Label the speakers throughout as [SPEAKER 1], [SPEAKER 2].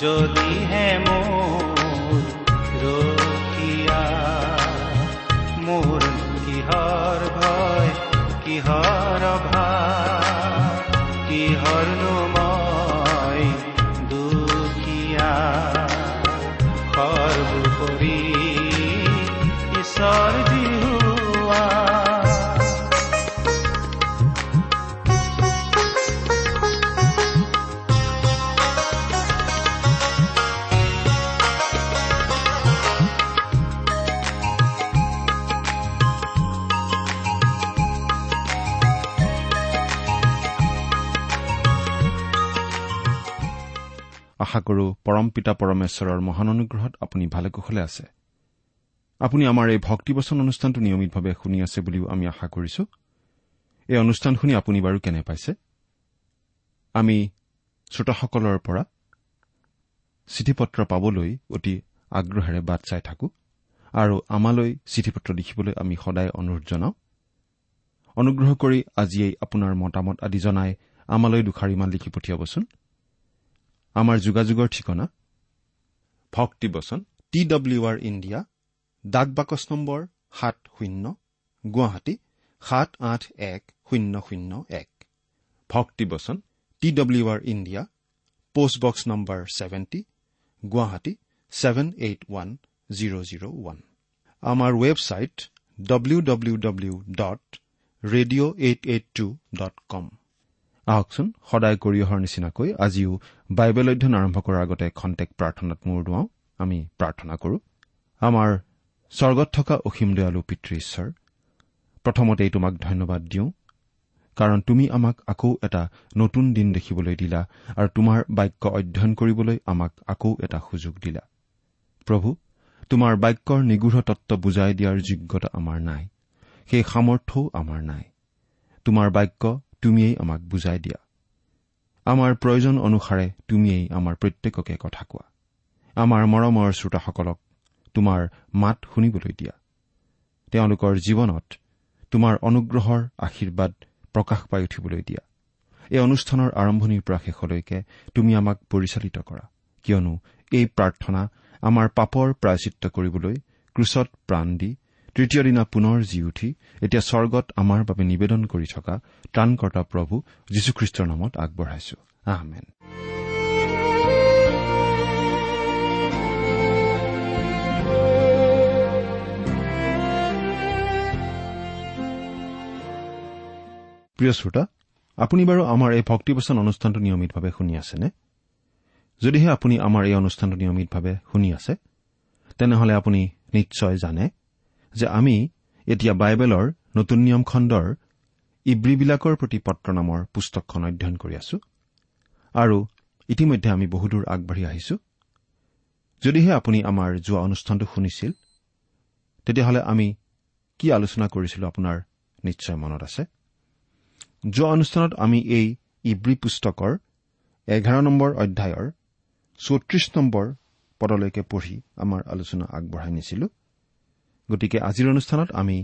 [SPEAKER 1] যদিহে মোৰ
[SPEAKER 2] আশা কৰো পৰম পিতা পৰমেশ্বৰৰ মহান অনুগ্ৰহত আপুনি ভালে কুশলে আছে। আপুনি আমাৰ এই ভক্তিবচন অনুষ্ঠানটো নিয়মিতভাৱে শুনি আছে বুলিও আমি আশা কৰিছো। এই অনুষ্ঠান শুনি আপুনি বাৰু কেনে পাইছে? আমি শ্ৰোতাসকলৰ পৰা চিঠি পত্ৰ পাবলৈ অতি আগ্ৰহেৰে বাট চাই থাকো আৰু আমালৈ চিঠি পত্ৰ লিখিবলৈ আমি সদায় অনুৰোধ জনাওঁ। অনুগ্ৰহ কৰি আজিয়েই আপোনাৰ মতামত আদি জনাই আমালৈ দুষাৰিমান লিখি পঠিয়াবচোন। আমাৰ যোগাযোগৰ ঠিকনা ভক্তিবচন টি ডব্লিউ আৰ ইণ্ডিয়া ডাক বাকচ নম্বৰ সাত শূন্য গুৱাহাটী সাত আঠ এক শূন্য শূন্য এক। Bhaktibachan T W R India postbox number seventy Guwahati seven eight one zero' zero' one. আমাৰ website W W W dot radio' eight eight two dot com আহকচোন সদায় কৰি অহাৰ নিচিনাকৈ আজিও বাইবেল অধ্যয়ন আৰম্ভ কৰাৰ আগতে খন্তেক প্ৰাৰ্থনাত মূৰ দুৱাওঁ। আমি প্ৰাৰ্থনা কৰো আমাৰ স্বৰ্গত থকা অসীম দয়ালু পিতৃ ঈশ্বৰ প্ৰথমতেই তোমাক ধন্যবাদ দিওঁ কাৰণ তুমি আমাক আকৌ এটা নতুন দিন দেখিবলৈ দিলা আৰু তোমাৰ বাক্য অধ্যয়ন কৰিবলৈ আমাক আকৌ এটা সুযোগ দিলা। প্ৰভু তোমাৰ বাক্যৰ নিগূঢ় তত্ব বুজাই দিয়াৰ যোগ্যতা আমাৰ নাই সেই সামৰ্থ্যও আমাৰ নাই। তোমাৰ বাক্য তুমিয়েই আমাক বুজাই দিয়া। আমাৰ প্ৰয়োজন অনুসাৰে তুমিয়েই আমাৰ প্ৰত্যেককে কথা কোৱা। আমাৰ মৰমৰ শ্ৰোতাসকলক তোমাৰ মাত শুনিবলৈ দিয়া। তেওঁলোকৰ জীৱনত তোমাৰ অনুগ্ৰহৰ আশীৰ্বাদ প্ৰকাশ পাই উঠিবলৈ দিয়া। এই অনুষ্ঠানৰ আৰম্ভণিৰ পৰা শেষলৈকে তুমি আমাক পৰিচালিত কৰা। কিয়নো এই প্ৰাৰ্থনা আমাৰ পাপৰ প্ৰায়চিত্ৰ কৰিবলৈ ক্ৰুচত প্ৰাণ দি তৃতীয় দিনা পুনৰ জি উঠি এতিয়া স্বৰ্গত আমাৰ বাবে নিবেদন কৰি থকা ত্ৰাণকৰ্তা প্ৰভু যীশুখ্ৰীষ্টৰ নামত আগবঢ়াইছো। আহমেন প্ৰিয় শ্ৰোতা আপুনি বাৰু আমাৰ এই ভক্তিবচন অনুষ্ঠানটো নিয়মিতভাৱে শুনি আছেনে? যদিহে আপুনি আমাৰ এই অনুষ্ঠানটো নিয়মিতভাৱে শুনি আছে তেনেহলে আপুনি নিশ্চয় জানে যে আমি এতিয়া বাইবেলৰ নতুন নিয়ম খণ্ডৰ ইব্ৰীবিলাকৰ প্ৰতি পত্ৰ নামৰ পুস্তকখন অধ্যয়ন কৰি আছো আৰু ইতিমধ্যে আমি বহুদূৰ আগবাঢ়ি আহিছো। যদিহে আপুনি আমাৰ যোৱা অনুষ্ঠানটো শুনিছিল তেতিয়াহ'লে আমি কি আলোচনা কৰিছিলো আপোনাৰ নিশ্চয় মনত আছে? যোৱা অনুষ্ঠানত আমি এই ইব্ৰী পুস্তকৰ এঘাৰ নম্বৰ অধ্যায়ৰ চৌত্ৰিশ নম্বৰ পদলৈকে পঢ়ি আমাৰ আলোচনা আগবঢ়াই নিছিলো। গতিকে আজিৰ অনুষ্ঠানত আমি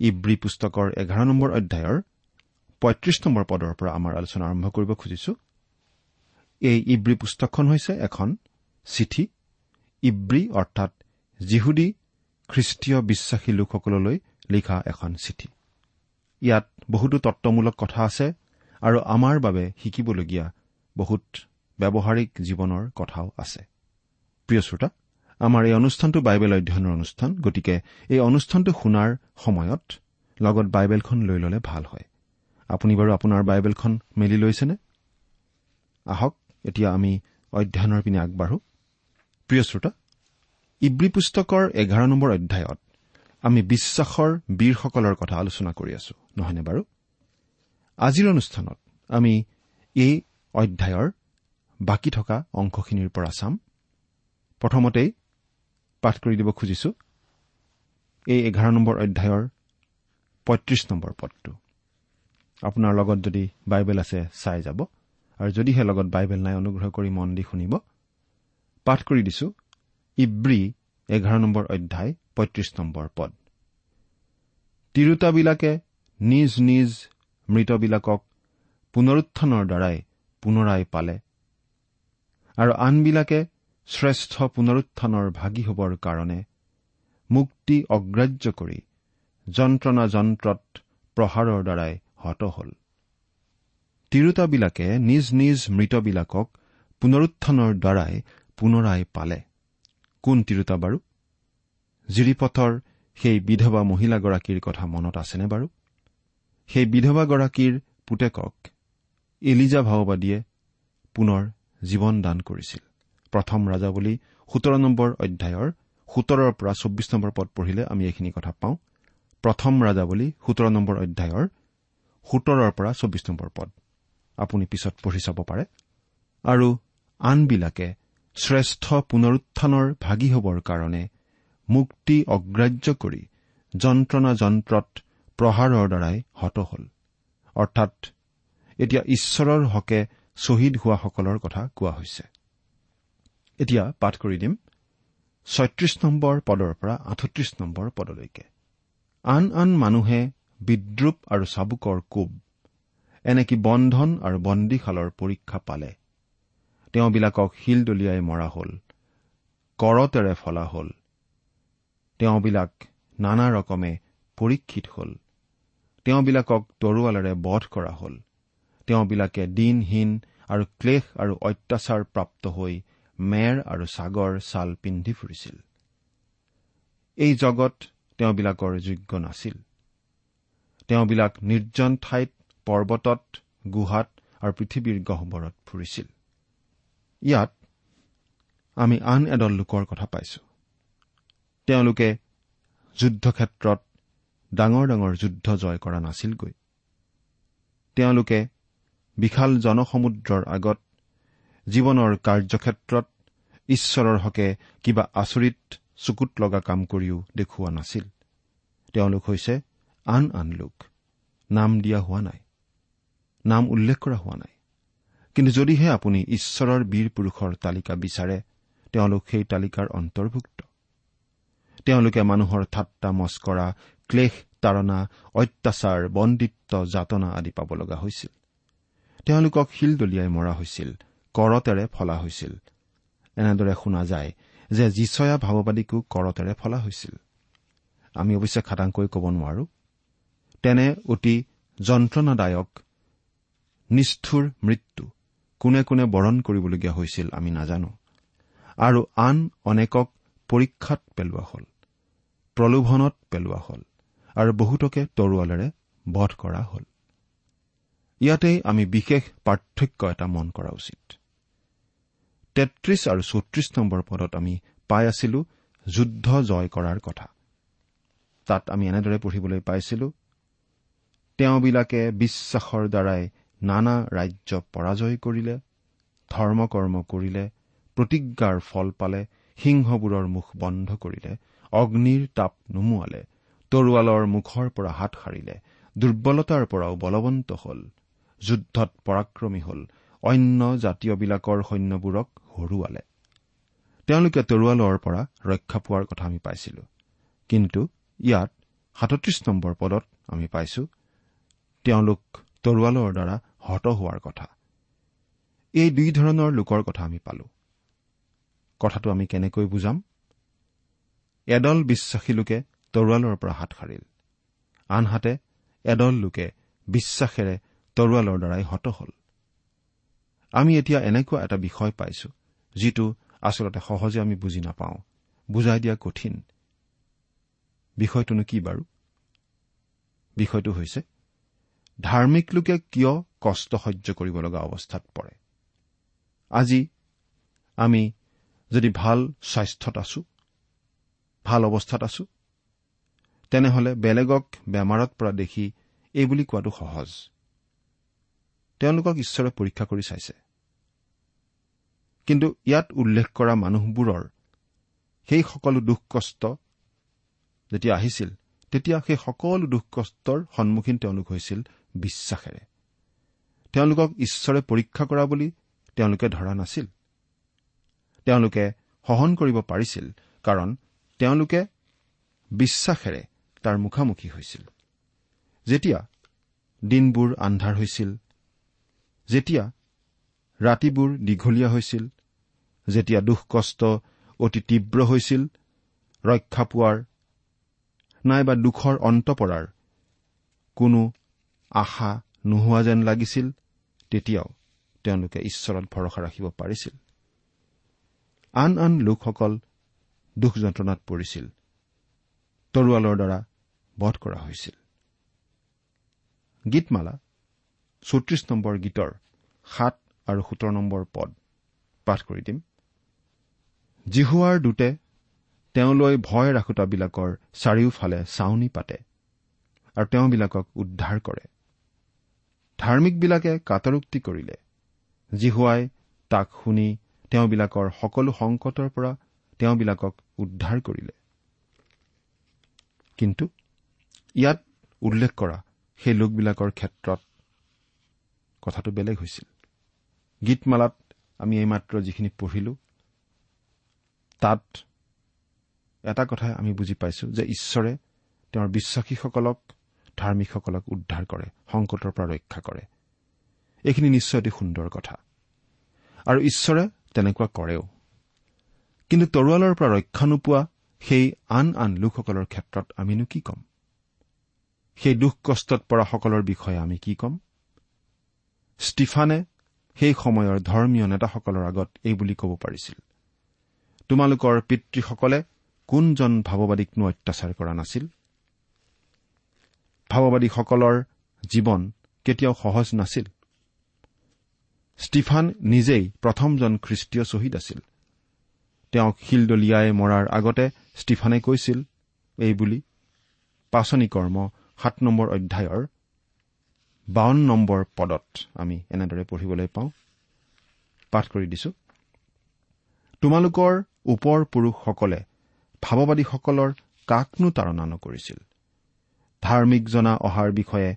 [SPEAKER 2] ইব্ৰী পুস্তকৰ এঘাৰ নম্বৰ অধ্যায়ৰ পঁয়ত্ৰিশ নম্বৰ পদৰ পৰা আমাৰ আলোচনা আৰম্ভ কৰিব খুজিছো। এই ইব্ৰী পুস্তকখন হৈছে এখন চিঠি। ইব্ৰী অৰ্থাৎ জিহুদী খ্ৰীষ্টীয় বিশ্বাসী লোকসকললৈ লিখা এখন চিঠি। ইয়াত বহুতো তত্বমূলক কথা আছে আৰু আমাৰ বাবে শিকিবলগীয়া বহুত ব্যৱহাৰিক জীৱনৰ কথাও আছে। প্ৰিয় শ্ৰোতা আমাৰ এই অনুষ্ঠানটো বাইবেল অধ্যয়নৰ অনুষ্ঠান গতিকে এই অনুষ্ঠানটো শুনাৰ সময়ত লগত বাইবেলখন লৈ ল'লে ভাল হয়। আপুনি বাৰু আপোনাৰ বাইবেলখন মেলি লৈছেনে? আহক এতিয়া আমি অধ্যয়নৰ পিনে আগবাঢ়ো। প্ৰিয় শ্ৰোতা ইব্ৰী পুস্তকৰ এঘাৰ নম্বৰ অধ্যায়ত আমি বিশ্বাসৰ বীৰসকলৰ কথা আলোচনা কৰি আছো নহয়নে বাৰু? আজিৰ অনুষ্ঠানত আমি এই অধ্যায়ৰ বাকী থকা অংশখিনিৰ পৰা চাম। প্ৰথমতেই পাঠ কৰি দিব খুজিছো। এই এঘাৰ নম্বৰ অধ্যায়ৰ পঁয়ত্ৰিশ নম্বৰ পদটো। আপোনাৰ লগত যদি বাইবেল আছে চাই যাব। আৰু যদিহে লগত বাইবেল নাই অনুগ্ৰহ কৰি মন দি শুনিব। পাঠ কৰি দিছো ইব্ৰী এঘাৰ নম্বৰ অধ্যায় পঁয়ত্ৰিশ নম্বৰ পদ। তিৰোতাবিলাকে নিজ নিজ মৃতবিলাকক পুনৰুত্থানৰ দ্বাৰাই পুনৰাই পালে। আৰু আনবিলাকে শ্ৰেষ্ঠ পুনৰুত্থানৰ ভাগি হবৰ কাৰণে মুক্তি অগ্ৰাহ্য কৰি যন্ত্ৰণা যন্ত্ৰত প্ৰহাৰৰ দ্বাৰাই হত হল। তিৰোতাবিলাকে নিজ নিজ মৃতবিলাকক পুনৰুত্থানৰ দ্বাৰাই পুনৰাই পালে। কোন তিৰোতা বাৰু? জিৰিপথৰ সেই বিধৱা মহিলাগৰাকীৰ কথা মনত আছেনে বাৰু? সেই বিধৱাগৰাকীৰ পুতেকক এলিজা ভাওবাদীয়ে পুনৰ জীৱন দান কৰিছিল। প্ৰথম ৰাজা বুলি সোতৰ নম্বৰ অধ্যায়ৰ সোতৰৰ পৰা চৌব্বিছ নম্বৰ পদ পঢ়িলে আমি এইখিনি কথা পাওঁ। প্ৰথম ৰাজা বুলি সোতৰ নম্বৰ অধ্যায়ৰ সোতৰৰ পৰা চৌব্বিছ নম্বৰ পদ। আপুনি পিছত পঢ়ি চাব পাৰে। আৰু আনবিলাকে শ্ৰেষ্ঠ পুনৰুত্থানৰ ভাগি হবৰ কাৰণে মুক্তি অগ্ৰাহ্য কৰি যন্ত্ৰণা যন্ত্ৰত প্ৰহাৰৰ দ্বাৰাই হত হল। অৰ্থাৎ এতিয়া ঈশ্বৰৰ হকে শ্বহীদ হোৱাসকলৰ কথা কোৱা হৈছে। এতিয়া পাঠ কৰি দিম। ছয়ত্ৰিশ নম্বৰ পদৰ পৰা আঠত্ৰিশ নম্বৰ পদলৈকে। আন আন মানুহে বিদ্ৰূপ আৰু চাবুকৰ কোব এনেকি বন্ধন আৰু বন্দীশালৰ পৰীক্ষা পালে। তেওঁবিলাকক শিল দলিয়াই মৰা হল কৰতেৰে ফলা হল। তেওঁবিলাক নানা ৰকমে পৰীক্ষিত হল। তেওঁবিলাকক তৰোৱালেৰে বধ কৰা হল। তেওঁবিলাকে দিনহীন আৰু ক্লেশ আৰু অত্যাচাৰ প্ৰাপ্ত হৈ মেৰ আৰু ছাগৰ ছাল পিন্ধি ফুৰিছিল। এই জগত তেওঁবিলাকৰ যোগ্য নাছিল। তেওঁবিলাক নিৰ্জন ঠাইত পৰ্বতত গুহাত আৰু পৃথিৱীৰ গহ্বৰত ফুৰিছিল। ইয়াত আমি আন এদল লোকৰ কথা পাইছো। তেওঁলোকে যুদ্ধক্ষেত্ৰত ডাঙৰ ডাঙৰ যুদ্ধ জয় কৰা নাছিলগৈ। তেওঁলোকে বিশাল জনসমুদ্ৰৰ আগত জীৱনৰ কাৰ্যক্ষেত্ৰত ঈশ্বৰৰ হকে কিবা আচৰিত চকুত লগা কাম কৰিও দেখুওৱা নাছিল। তেওঁলোক হৈছে আন আন লোক। নাম দিয়া হোৱা নাই। নাম উল্লেখ কৰা হোৱা নাই। কিন্তু যদিহে আপুনি ঈশ্বৰৰ বীৰ পুৰুষৰ তালিকা বিচাৰে তেওঁলোক সেই তালিকাৰ অন্তৰ্ভুক্ত। তেওঁলোকে মানুহৰ ঠাট্টা মস্কৰা ক্লেশ তাৰণা অত্যাচাৰ বন্দিত্ব যাতনা আদি পাব লগা হৈছিল। তেওঁলোকক শিল দলিয়াই মৰা হৈছিল কৰতেৰে ফলা হৈছিল। এনেদৰে শুনা যায় যে যিচয়া ভাৱবাদীকো কৰতেৰে ফলা হৈছিল। আমি অৱশ্যে খাটাংকৈ ক'ব নোৱাৰো। তেনে অতি যন্ত্ৰণাদায়ক নিষ্ঠুৰ মৃত্যু কোনে কোনে বৰণ কৰিবলগীয়া হৈছিল আমি নাজানো। আৰু আন অনেকক পৰীক্ষাত পেলোৱা হ'ল প্ৰলোভনত পেলোৱা হ'ল আৰু বহুতকে তৰোৱালেৰে বধ কৰা হ'ল। ইয়াতেই আমি বিশেষ পাৰ্থক্য এটা মন কৰা উচিত। তেত্ৰিশ আৰু চৌত্ৰিশ নম্বৰ পদত আমি পাই আছিলো যুদ্ধ জয় কৰাৰ কথা। তাত আমি এনেদৰে পঢ়িবলৈ পাইছিলো তেওঁবিলাকে বিশ্বাসৰ দ্বাৰাই নানা ৰাজ্য পৰাজয় কৰিলে ধৰ্মকৰ্ম কৰিলে প্ৰতিজ্ঞাৰ ফল পালে সিংহবোৰৰ মুখ বন্ধ কৰিলে অগ্নিৰ তাপ নুমুৱালে তৰোৱালৰ মুখৰ পৰা হাত সাৰিলে দুৰ্বলতাৰ পৰাও বলৱন্ত হ'ল যুদ্ধত পৰাক্ৰমী হ'ল অন্য জাতীয়বিলাকৰ সৈন্যবোৰক হৰুৱালে তেওঁলোকে তৰোৱালৰ পৰা ৰক্ষা পোৱাৰ কথা আমি পাইছিলো। কিন্তু ইয়াত সাতত্ৰিশ নম্বৰ পদত আমি পাইছো তেওঁলোক তৰোৱালৰ দ্বাৰা হত হোৱাৰ কথা। এই দুই ধৰণৰ লোকৰ কথা আমি পালো। কথাটো আমি কেনেকৈ বুজাম? এদল বিশ্বাসী লোকে তৰোৱালৰ পৰা হাত সাৰিল। আনহাতে এদল লোকে বিশ্বাসেৰে তৰোৱালৰ দ্বাৰাই হত হল। আমি এতিয়া এনেকুৱা এটা বিষয় পাইছো। যিটো আচলতে সহজে আমি বুজি নাপাওঁ। বুজাই দিয়া কঠিন। বিষয়টোনো কি বাৰু? বিষয়টো হৈছে ধাৰ্মিক লোকে কিয় কষ্ট সহ্য কৰিব লগা অৱস্থাত পৰে? আজি আমি যদি ভাল স্বাস্থ্যত আছো ভাল অৱস্থাত আছো তেনেহলে বেলেগক বেমাৰত পৰা দেখি এই বুলি কোৱাটো সহজ। তেওঁলোকক ঈশ্বৰে পৰীক্ষা কৰি চাইছে। কিন্তু ইয়াত উল্লেখ কৰা মানুহবোৰৰ সেই সকলো দুখ কষ্ট যেতিয়া আহিছিল তেতিয়া সেই সকলো দুখ কষ্টৰ সন্মুখীন তেওঁলোক হৈছিল বিশ্বাসেৰে। তেওঁলোকক ঈশ্বৰে পৰীক্ষা কৰা বুলি তেওঁলোকে ধৰা নাছিল। তেওঁলোকে সহন কৰিব পাৰিছিল কাৰণ তেওঁলোকে বিশ্বাসেৰে তাৰ মুখামুখি হৈছিল। যেতিয়া দিনবোৰ আন্ধাৰ হৈছিল যেতিয়া ৰাতিবোৰ দীঘলীয়া হৈছিল যেতিয়া দুখ কষ্ট অতি তীব্ৰ হৈছিল ৰক্ষা পোৱাৰ নাইবা দুখৰ অন্ত পৰাৰ কোনো আশা নোহোৱা যেন লাগিছিল তেতিয়াও তেওঁলোকে ঈশ্বৰত ভৰসা ৰাখিব পাৰিছিল। আন আন লোকসকল দুখ যন্ত্ৰণাত পৰিছিল। তৰোৱালৰ দ্বাৰা বধ কৰা হৈছিল। গীতমালা চৌত্ৰিশ নম্বৰ গীতৰ সাত আৰু সোতৰ নম্বৰ পদ পাঠ কৰি দিম। জিহুৱাৰ দূতে তেওঁলৈ ভয় ৰাখোতাবিলাকৰ চাৰিওফালে চাউনি পাতে আৰু তেওঁবিলাকক উদ্ধাৰ কৰে। ধাৰ্মিকবিলাকে কাটৰোক্তি কৰিলে। জিহুৱাই তাক শুনি তেওঁবিলাকৰ সকলো সংকটৰ পৰা তেওঁবিলাকক উদ্ধাৰ কৰিলে। কিন্তু ইয়াত উল্লেখ কৰা সেই লোকবিলাকৰ ক্ষেত্ৰত কথাটো বেলেগ হৈছিল। গীতমালাত আমি এইমাত্ৰ যিখিনি পঢ়িলো তাত এটা কথাই আমি বুজি পাইছো যে ঈশ্বৰে তেওঁৰ বিশ্বাসীসকলক ধাৰ্মিকসকলক উদ্ধাৰ কৰে সংকটৰ পৰা ৰক্ষা কৰে। এইখিনি নিশ্চয় অতি সুন্দৰ কথা। আৰু ঈশ্বৰে তেনেকুৱা কৰেও। কিন্তু তৰোৱালৰ পৰা ৰক্ষা নোপোৱা সেই আন আন লোকসকলৰ ক্ষেত্ৰত আমিনো কি ক'ম? সেই দুখ কষ্টত পৰা সকলৰ বিষয়ে আমি কি ক'ম? ষ্টিফানে সেই সময়ৰ ধৰ্মীয় নেতাসকলৰ আগত এই বুলি ক'ব পাৰিছিল। তোমালোকৰ পিতৃসকলে কোনজন ভাৱবাদীকনো অত্যাচাৰ কৰা নাছিল? ভাৱবাদীসকলৰ জীৱন কেতিয়াও সহজ নাছিল। ষ্টিফান নিজেই প্ৰথমজন খ্ৰীষ্টীয় শ্বহীদ আছিল। তেওঁক শিলদলিয়াই মৰাৰ আগতে ষ্টিফানে কৈছিল এই বুলি পাচনি কৰ্ম সাত নম্বৰ অধ্যায়ৰ বাৱন্ন নম্বৰ পদত আমি এনেদৰে পঢ়িবলৈ পাওঁ। পাঠ কৰি দিছো। তোমালোকৰ ওপৰ পুৰুষসকলে ভাৱবাদীসকলৰ কাকনো তাৰণা নকৰিছিল। ধাৰ্মিক জনা অহাৰ বিষয়ে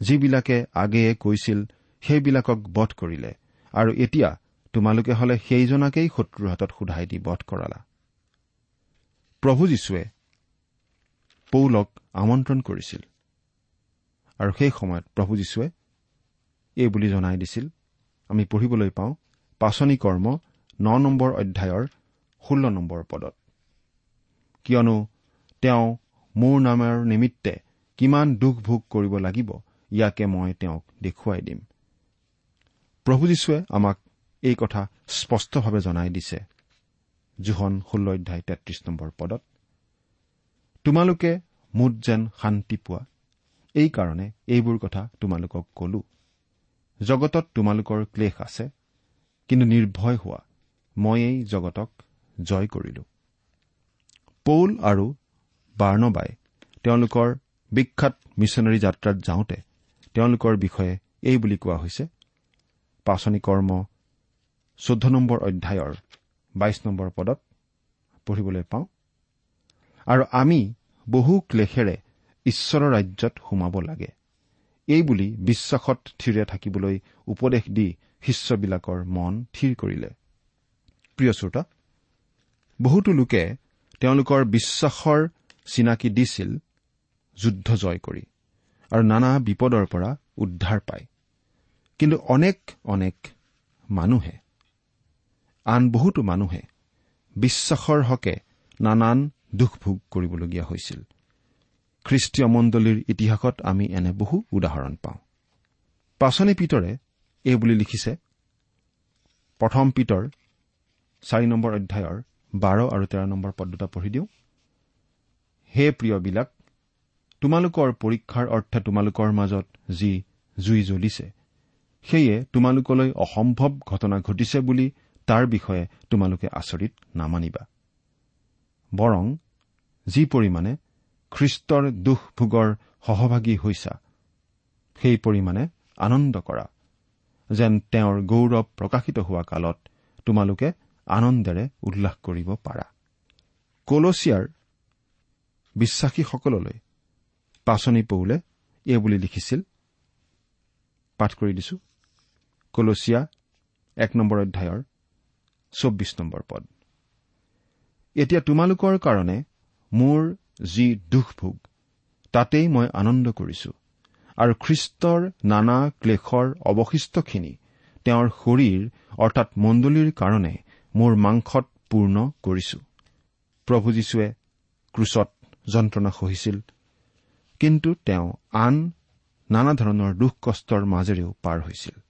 [SPEAKER 2] যিবিলাকে আগেয়ে কৈছিল সেইবিলাকক বধ কৰিলে আৰু এতিয়া তোমালোকে হলে সেইজনাকেই শত্ৰুৰ হাতত সোধাই দি বধ কৰালা। প্ৰভু যীশুৱে পৌলক আমন্ত্ৰণ কৰিছিল আৰু সেই সময়ত প্ৰভু যীশুৱে এই বুলি জনাই দিছিল আমি পঢ়িবলৈ পাওঁ পাচনি কৰ্ম ন নম্বৰ অধ্যায়ৰ ষোল্ল নম্বৰ পদত। কিয়নো তেওঁ মোৰ নামৰ নিমিত্তে কিমান দুখ ভোগ কৰিব লাগিব ইয়াকে মই তেওঁক দেখুৱাই দিম। প্ৰভু যীশুৱে আমাক এই কথা স্পষ্টভাৱে জনাই দিছে। জোহন ষোল্ল অধ্যায় তেত্ৰিশ নম্বৰ পদত তোমালোকে মুঠ যেন শান্তি পোৱা। এইকাৰণে এইবোৰ কথা তোমালোকক কলো। জগতত তোমালোকৰ ক্লেশ আছে কিন্তু নিৰ্ভয় হোৱা। মই এই জগতক জয় কৰিলো। পৌল আৰু বাৰ্ণবাই তেওঁলোকৰ বিখ্যাত মিছনেৰী যাত্ৰাত যাওঁতে তেওঁলোকৰ বিষয়ে এই বুলি কোৱা হৈছে পাচনি কৰ্ম চৈধ্য নম্বৰ অধ্যায়ৰ বাইশ নম্বৰ পদত পঢ়িবলৈ পাওঁ। আৰু আমি বহু ক্লেশেৰে ঈশ্বৰৰ ৰাজ্যত সোমাব লাগে এই বুলি বিশ্বাসত থিৰে থাকিবলৈ উপদেশ দি শিষ্যবিলাকৰ মন থিৰ কৰিলে। প্ৰিয় শ্ৰোতা বহুতো লোকে তেওঁলোকৰ বিশ্বাসৰ চিনাকি দিছিল যুদ্ধ জয় কৰি আৰু নানা বিপদৰ পৰা উদ্ধাৰ পায়। কিন্তু অনেক অনেক মানুহে আন বহুতো মানুহে বিশ্বাসৰ হকে নানান দুখ ভোগ কৰিবলগীয়া হৈছিল। খ্ৰীষ্টীয় মণ্ডলীৰ ইতিহাসত আমি এনে বহু উদাহৰণ পাওঁ। পাচনি পিতৰে এই বুলি লিখিছে প্ৰথম পিতৰ চাৰি নম্বৰ অধ্যায়ৰ বাৰ আৰু তেৰ নম্বৰ পদ দুটা পঢ়ি দিওঁ। হে প্ৰিয়বিলাক তোমালোকৰ পৰীক্ষাৰ অৰ্থে তোমালোকৰ মাজত যি জুই জ্বলিছে সেয়ে তোমালোকলৈ অসম্ভৱ ঘটনা ঘটিছে বুলি তাৰ বিষয়ে তোমালোকে আচৰিত নামানিবা। বৰং যি পৰিমাণে খ্ৰীষ্টৰ দুখ ভোগৰ সহভাগী হৈছা সেই পৰিমাণে আনন্দ কৰা যেন তেওঁৰ গৌৰৱ প্ৰকাশিত হোৱা কালত তোমালোকে আনন্দেৰে উল্লাস কৰিব পাৰা। কলচিয়াৰ বিশ্বাসীসকললৈ পাচনি পৌলে এই বুলি লিখিছিল। পাঠ কৰি দিছো। কলচিয়া এক নম্বৰ অধ্যায়ৰ চৌব্বিছ নম্বৰ পদ। এতিয়া তোমালোকৰ কাৰণে মোৰ যি দুখ ভোগ তাতেই মই আনন্দ কৰিছো আৰু খ্ৰীষ্টৰ নানা ক্লেশৰ অৱশিষ্টখিনি তেওঁৰ শৰীৰ অৰ্থাৎ মণ্ডলীৰ কাৰণে মোৰ মাংসত পূৰ্ণ কৰিছো। প্ৰভু যীশুৱে ক্ৰুচত যন্ত্ৰণা সহিছিল। কিন্তু তেওঁ আন নানা ধৰণৰ দুখ কষ্টৰ মাজেৰেও পাৰ হৈছিল।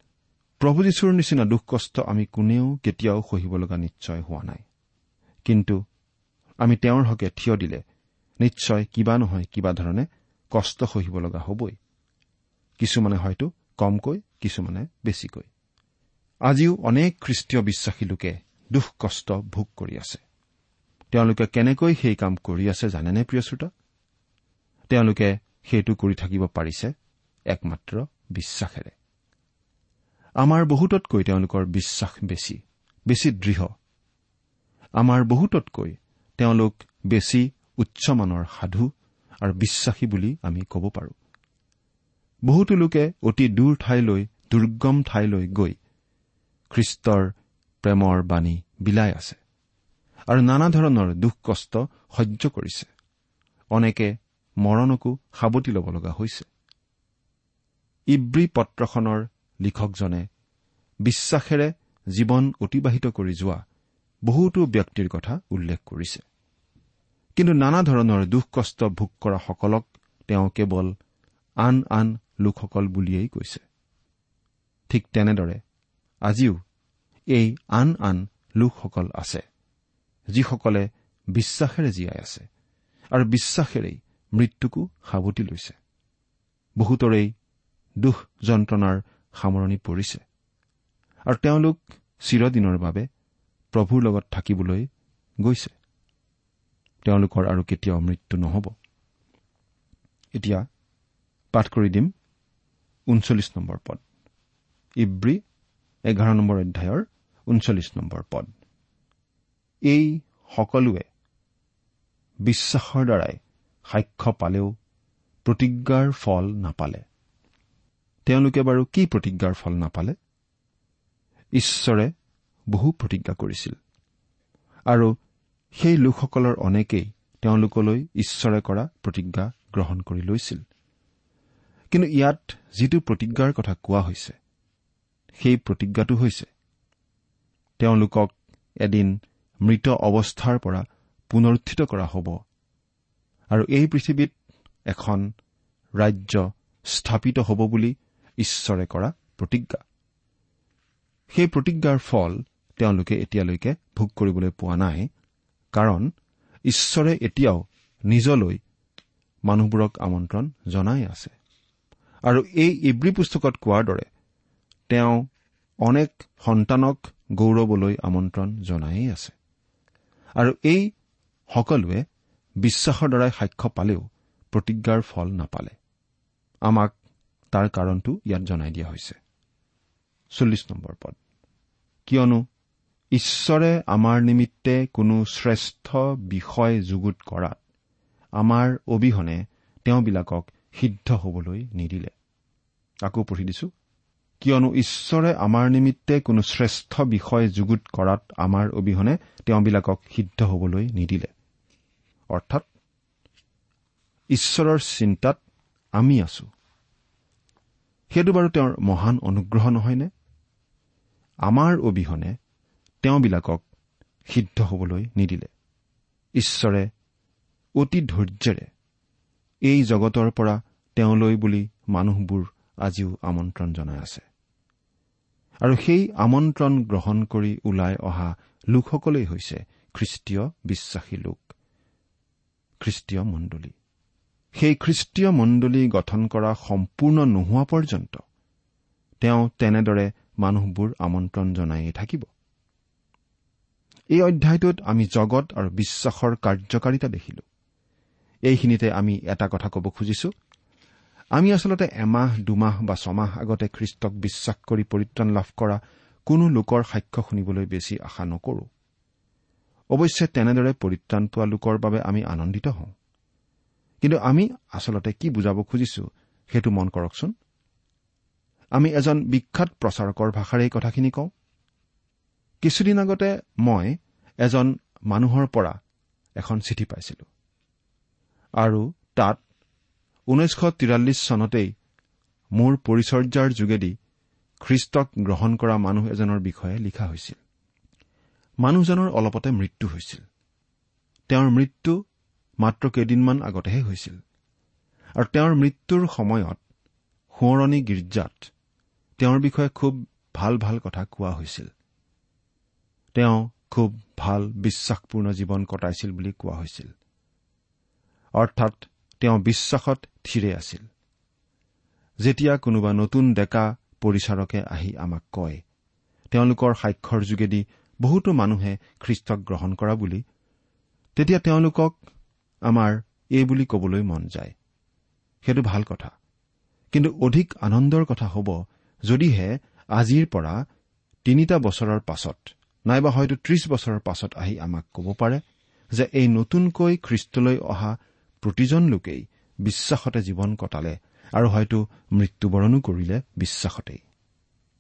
[SPEAKER 2] প্ৰভু যীশুৰ নিচিনা দুখ কষ্ট আমি কোনেও কেতিয়াও সহিব লগা নিশ্চয় হোৱা নাই। কিন্তু আমি তেওঁৰ হকে থিয় দিলে নিশ্চয় কিবা নহয় কিবা ধৰণে কষ্ট সহিব লগা হবই। কিছুমানে হয়তো কমকৈ কিছুমানে বেছিকৈ। আজিও অনেক খ্ৰীষ্টীয় বিশ্বাসী লোকে দুখ কষ্ট ভোগ কৰি আছে। তেওঁলোকে কেনেকৈ সেই কাম কৰি আছে জানেনে প্ৰিয় শ্ৰোতা? তেওঁলোকে সেইটো কৰি থাকিব পাৰিছে একমাত্ৰ বিশ্বাসেৰে। আমাৰ বহুততকৈ তেওঁলোকৰ বিশ্বাস বেছি বেছি দৃঢ়। আমাৰ বহুততকৈ তেওঁলোক বেছি উচ্চমানৰ সাধু আৰু বিশ্বাসী বুলি আমি ক'ব পাৰোঁ। বহুতো লোকে অতি দূৰ ঠাইলৈ দুৰ্গম ঠাইলৈ গৈ খ্ৰীষ্টৰ প্ৰেমৰ বাণী বিলাই আছে আৰু নানা ধৰণৰ দুখ কষ্ট সহ্য কৰিছে। অনেকে মৰণকো সাৱটি ল'ব লগা হৈছে। ইব্ৰী পত্ৰখনৰ লিখকজনে বিশ্বাসেৰে জীৱন অতিবাহিত কৰি যোৱা বহুতো ব্যক্তিৰ কথা উল্লেখ কৰিছে। কিন্তু নানা ধৰণৰ দুখ কষ্ট ভোগ কৰাসকলক তেওঁ কেৱল আন আন লোকসকল বুলিয়েই কৈছে। ঠিক তেনেদৰে আজিও এই আন আন লোকসকল আছে যিসকলে বিশ্বাসেৰে জীয়াই আছে আৰু বিশ্বাসেৰেই মৃত্যুকো সাৱটি লৈছে। বহুতৰেই দুখ যন্ত্ৰণাৰ সামৰণি পৰিছে আৰু তেওঁলোক চিৰদিনৰ বাবে প্ৰভুৰ লগত থাকিবলৈ গৈছে। তেওঁলোকৰ আৰু কেতিয়াও মৃত্যু নহ'ব। এতিয়া পাঠ কৰি দিম। ঊনচল্লিছ নম্বৰ পদ। ইব্ৰী এঘাৰ নম্বৰ অধ্যায়ৰ ঊনচল্লিছ নম্বৰ পদ। এই সকলোৱে বিশ্বাসৰ দ্বাৰাই সাক্ষ্য পালেও প্ৰতিজ্ঞাৰ ফল নাপালে। তেওঁলোকে বাৰু কি প্ৰতিজ্ঞাৰ ফল নাপালে? ঈশ্বৰে বহু প্ৰতিজ্ঞা কৰিছিল। আৰু সেই লোকসকলৰ অনেকেই তেওঁলোকলৈ ঈশ্বৰে কৰা প্ৰতিজ্ঞা গ্ৰহণ কৰি লৈছিল। কিন্তু ইয়াত যিটো প্ৰতিজ্ঞাৰ কথা কোৱা হৈছে সেই প্ৰতিজ্ঞাটো হৈছে। তেওঁলোকক এদিন মৃত অৱস্থাৰ পৰা পুনৰুত্থিত কৰা হ'ব। আৰু এই পৃথিৱীত এখন ৰাজ্য স্থাপিত হ'ব বুলি ঈশ্বৰে কৰা প্ৰতিজ্ঞা। সেই প্ৰতিজ্ঞাৰ ফল তেওঁলোকে এতিয়ালৈকে ভোগ কৰিবলৈ পোৱা নাই কাৰণ ঈশ্বৰে এতিয়াও নিজলৈ মানুহবোৰক আমন্ত্ৰণ জনাই আছে। আৰু এই ইব্ৰী পুস্তকত কোৱাৰ দৰে তেওঁ অনেক সন্তানক গৌৰৱলৈ আমন্ত্ৰণ জনায়েই আছে। আৰু এই সকলোৱে বিশ্বাসৰ দ্বাৰাই সাক্ষ্য পালেও প্ৰতিজ্ঞাৰ ফল নাপালে। আমাক তাৰ কাৰণটো ইয়াত জনাই দিয়া হৈছে। চল্লিছ নম্বৰ পদ। কিয়নো ঈশ্বৰে আমাৰ নিমিত্তে কোনো শ্ৰেষ্ঠ বিষয় যুগুত কৰাত আমাৰ অবিহনে তেওঁবিলাকক সিদ্ধ হবলৈ নিদিলে। আকৌ পঢ়ি দিছো। কিয়নো ঈশ্বৰে আমাৰ নিমিত্তে কোনো শ্ৰেষ্ঠ বিষয় যুগুত কৰাত আমাৰ অবিহনে তেওঁবিলাকক সিদ্ধ হবলৈ নিদিলে। অৰ্থাৎ ঈশ্বৰৰ চিন্তাত আমি আছো। সেইটো বাৰু তেওঁৰ মহান অনুগ্ৰহ নহয়নে? আমাৰ অবিহনে তেওঁবিলাকক সিদ্ধ হবলৈ নিদিলে। ঈশ্বৰে অতি ধৈৰ্যেৰে এই জগতৰ পৰা তেওঁলৈ বুলি মানুহবোৰ আজিও আমন্ত্ৰণ জনাই আছে। আৰু সেই আমন্ত্ৰণ গ্ৰহণ কৰি ওলাই অহা লোকসকলেই হৈছে খ্ৰীষ্টীয় বিশ্বাসী লোক। খ্ৰীষ্টীয় মণ্ডলী। সেই খ্ৰীষ্টীয় মণ্ডলী গঠন কৰা সম্পূৰ্ণ নোহোৱা পৰ্যন্ত তেওঁ তেনেদৰে মানুহবোৰ আমন্ত্ৰণ জনায়েই থাকিব। এই অধ্যায়টোত আমি জগত আৰু বিশ্বাসৰ কাৰ্যকাৰিতা দেখিলো। এইখিনিতে আমি এটা কথা ক'ব খুজিছো। আমি আচলতে এমাহ দুমাহ বা ছমাহ আগতে খ্ৰীষ্টক বিশ্বাস কৰি পৰিত্ৰাণ লাভ কৰা কোনো লোকৰ সাক্ষ্য শুনিবলৈ বেছি আশা নকৰো। অৱশ্যে তেনেদৰে পৰিত্ৰাণ পোৱা লোকৰ বাবে আমি আনন্দিত হওঁ। কিন্তু আমি আচলতে কি বুজাব খুজিছো সেইটো মন কৰকচোন। আমি এজন বিখ্যাত প্ৰচাৰকৰ ভাষাৰে এই কথাখিনি কওঁ। কিছুদিন আগতে মই এজন মানুহৰ পৰা এখন চিঠি পাইছিলো। আৰু তাত ঊনৈছশ তিৰাল্লিছ চনতেই মোৰ পৰিচৰ্যাৰ যোগেদি খ্ৰীষ্টক গ্ৰহণ কৰা মানুহ এজনৰ বিষয়ে লিখা হৈছিল। মানুহজনৰ অলপতে মৃত্যু হৈছিল। তেওঁৰ মৃত্যু মাত্ৰ কেইদিনমান আগতেহে হৈছিল। আৰু তেওঁৰ মৃত্যুৰ সময়ত সোঁৱৰণি গীৰ্জাত তেওঁৰ বিষয়ে খুব ভাল ভাল কথা কোৱা হৈছিল। তেওঁ খুব ভাল বিশ্বাসপূৰ্ণ জীৱন কটাইছিল বুলি কোৱা হৈছিল। অৰ্থাৎ তেওঁ বিশ্বাসত থিৰে আছিল। যেতিয়া কোনোবা নতুন ডেকা পৰিচাৰকে আহি আমাক কয় তেওঁলোকৰ সাক্ষৰ যোগেদি বহুতো মানুহে খ্ৰীষ্টক গ্ৰহণ কৰা বুলি তেতিয়া তেওঁলোকক আমাৰ এই বুলি কবলৈ মন যায়। সেইটো ভাল কথা। কিন্তু অধিক আনন্দৰ কথা হ'ব যদিহে আজিৰ পৰা তিনিটা বছৰৰ পাছত নাইবা হয়তো ত্ৰিশ বছৰৰ পাছত আহি আমাক ক'ব পাৰে যে এই নতুনকৈ খ্ৰীষ্টলৈ অহা প্ৰতিজন লোকেই বিশ্বাসতে জীৱন কটালে আৰু হয়তো মৃত্যুবৰণো কৰিলে বিশ্বাসতেই।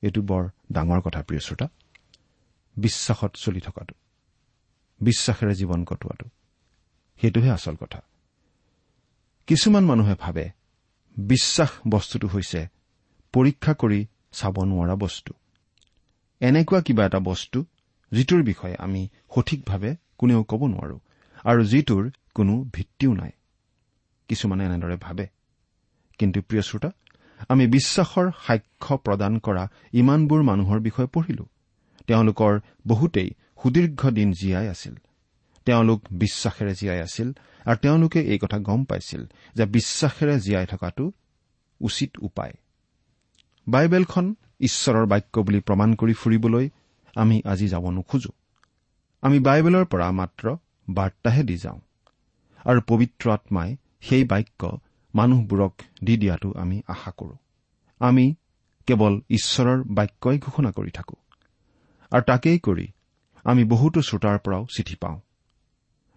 [SPEAKER 2] এইটো বৰ ডাঙৰ কথা প্ৰিয় শ্ৰোতা। বিশ্বাসত চলি থকাটো বিশ্বাসেৰে জীৱন কটোৱাটো সেইটোহে আচল কথা। কিছুমান মানুহে ভাবে বিশ্বাস বস্তুটো হৈছে পৰীক্ষা কৰি চাব নোৱাৰা বস্তু। এনেকুৱা কিবা এটা বস্তু যিটোৰ বিষয়ে আমি সঠিকভাৱে কোনেও ক'ব নোৱাৰো আৰু যিটোৰ কোনো ভিত্তিও নাই। কিছুমানে এনেদৰে ভাবে। কিন্তু প্ৰিয় শ্ৰোতা আমি বিশ্বাসৰ সাক্ষ্য প্ৰদান কৰা ইমানবোৰ মানুহৰ বিষয়ে পঢ়িলো। তেওঁলোকৰ বহুতেই সুদীৰ্ঘ দিন জীয়াই আছিল। তেওঁলোক বিশ্বাসেৰে জীয়াই আছিল আৰু তেওঁলোকে এই কথা গম পাইছিল যে বিশ্বাসেৰে জীয়াই থকাটো উচিত উপায়। বাইবেলখন ঈশ্বৰৰ বাক্য বুলি প্ৰমাণ কৰি ফুৰিবলৈ আমি আজি যাব নোখোজো আমি বাইবেলৰ পৰা মাত্ৰ বাৰ্তাহে দি যাওঁ। আৰু পবিত্ৰ আত্মাই সেই বাক্য মানুহবোৰক দি দিয়াটো আমি আশা কৰো। আমি কেৱল ঈশ্বৰৰ বাক্যই ঘোষণা কৰি থাকো। আৰু তাকেই কৰি আমি বহুতো শ্ৰোতাৰ পৰাও চিঠি পাওঁ।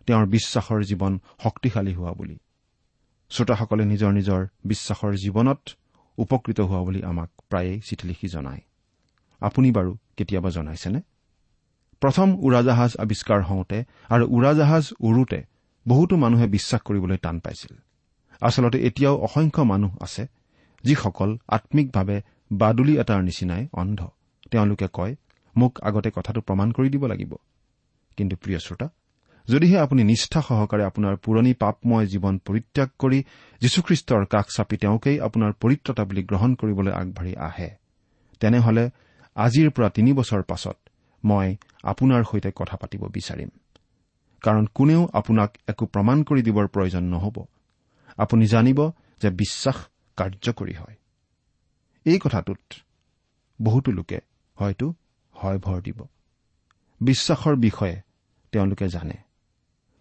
[SPEAKER 2] তেওঁৰ বিশ্বাসৰ জীৱন শক্তিশালী হোৱা বুলি। শ্ৰোতাসকলে নিজৰ নিজৰ বিশ্বাসৰ জীৱনত উপকৃত হোৱা বুলি আমাক প্ৰায়েই চিঠি লিখি জনায়। আপুনি বাৰু কেতিয়াবা জনাইছেনে? প্ৰথম উৰাজাহাজ আৱিষ্কাৰ হওঁতে আৰু উৰাজাহাজ উৰোতে বহুতো মানুহে বিশ্বাস কৰিবলৈ টান পাইছিল। আচলতে এতিয়াও অসংখ্য মানুহ আছে যিসকল আম্মিকভাৱে বাদুলি এটাৰ নিচিনাই অন্ধ। তেওঁলোকে কয় মোক আগতে কথাটো প্ৰমাণ কৰি দিব লাগিব। কিন্তু প্ৰিয় শ্ৰোতা যদিহে আপুনি নিষ্ঠা সহকাৰে আপোনাৰ পুৰণি পাপময় জীৱন পৰিত্যাগ কৰি যীশুখ্ৰীষ্টৰ কাষ চাপি তেওঁকেই আপোনাৰ পৰিত্ৰতা বুলি গ্ৰহণ কৰিবলৈ আগবাঢ়ি আহে তেনেহলে আজিৰ পৰা তিনি বছৰ পাছত মই আপোনাৰ সৈতে কথা পাতিব বিচাৰিম। কাৰণ কোনেও আপোনাক একো প্ৰমাণ কৰি দিবৰ প্ৰয়োজন নহ'ব। আপুনি জানিব যে বিশ্বাস কাৰ্যকৰী হয়। এই কথাটোত বহুতো লোকে হয়তো হয় ভৰ দিব। বিশ্বাসৰ বিষয়ে তেওঁলোকে জানে।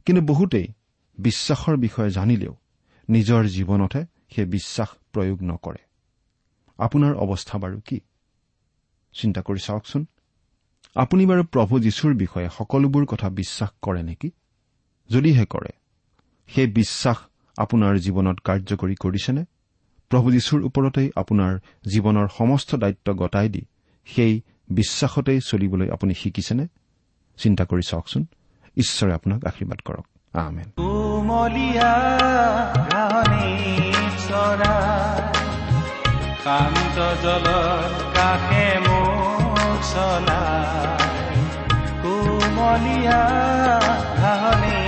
[SPEAKER 2] কিন্তু বহুতেই বিশ্বাসৰ বিষয়ে জানিলেও নিজৰ জীৱনতহে সেই বিশ্বাস প্ৰয়োগ নকৰে। আপোনাৰ অৱস্থা বাৰু কি? চিন্তা কৰি চাওকচোন। আপুনি বাৰু প্ৰভু যীশুৰ বিষয়ে সকলোবোৰ কথা বিশ্বাস কৰে নেকি? যদিহে কৰে সেই বিশ্বাস আপোনাৰ জীৱনত কাৰ্যকৰী কৰিছেনে? প্ৰভু যীশুৰ ওপৰতেই আপোনাৰ জীৱনৰ সমস্ত দায়িত্ব গতাই দি সেই বিশ্বাসতেই চলিবলৈ আপুনি শিকিছেনে? চিন্তা কৰি চাওকচোন। ঈশ্বৰে আপোনাক আশীৰ্বাদ কৰক। আমেন।
[SPEAKER 1] কাষে চলাই কুমলীয়া ঘাঁহনি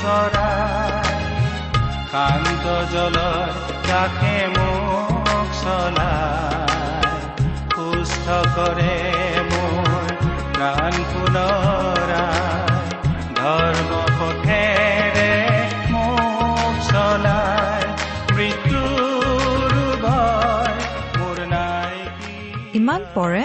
[SPEAKER 1] চৰাই। শান্ত জলৰ কাষে মোক চলাই সুস্থ কৰে মোৰ প্ৰাণ পুনৰাই। ধৰ্ম পথেৰে মোক নাই
[SPEAKER 3] ইমান পৰে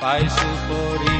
[SPEAKER 1] পাইছো পৰিত্ৰাণৰ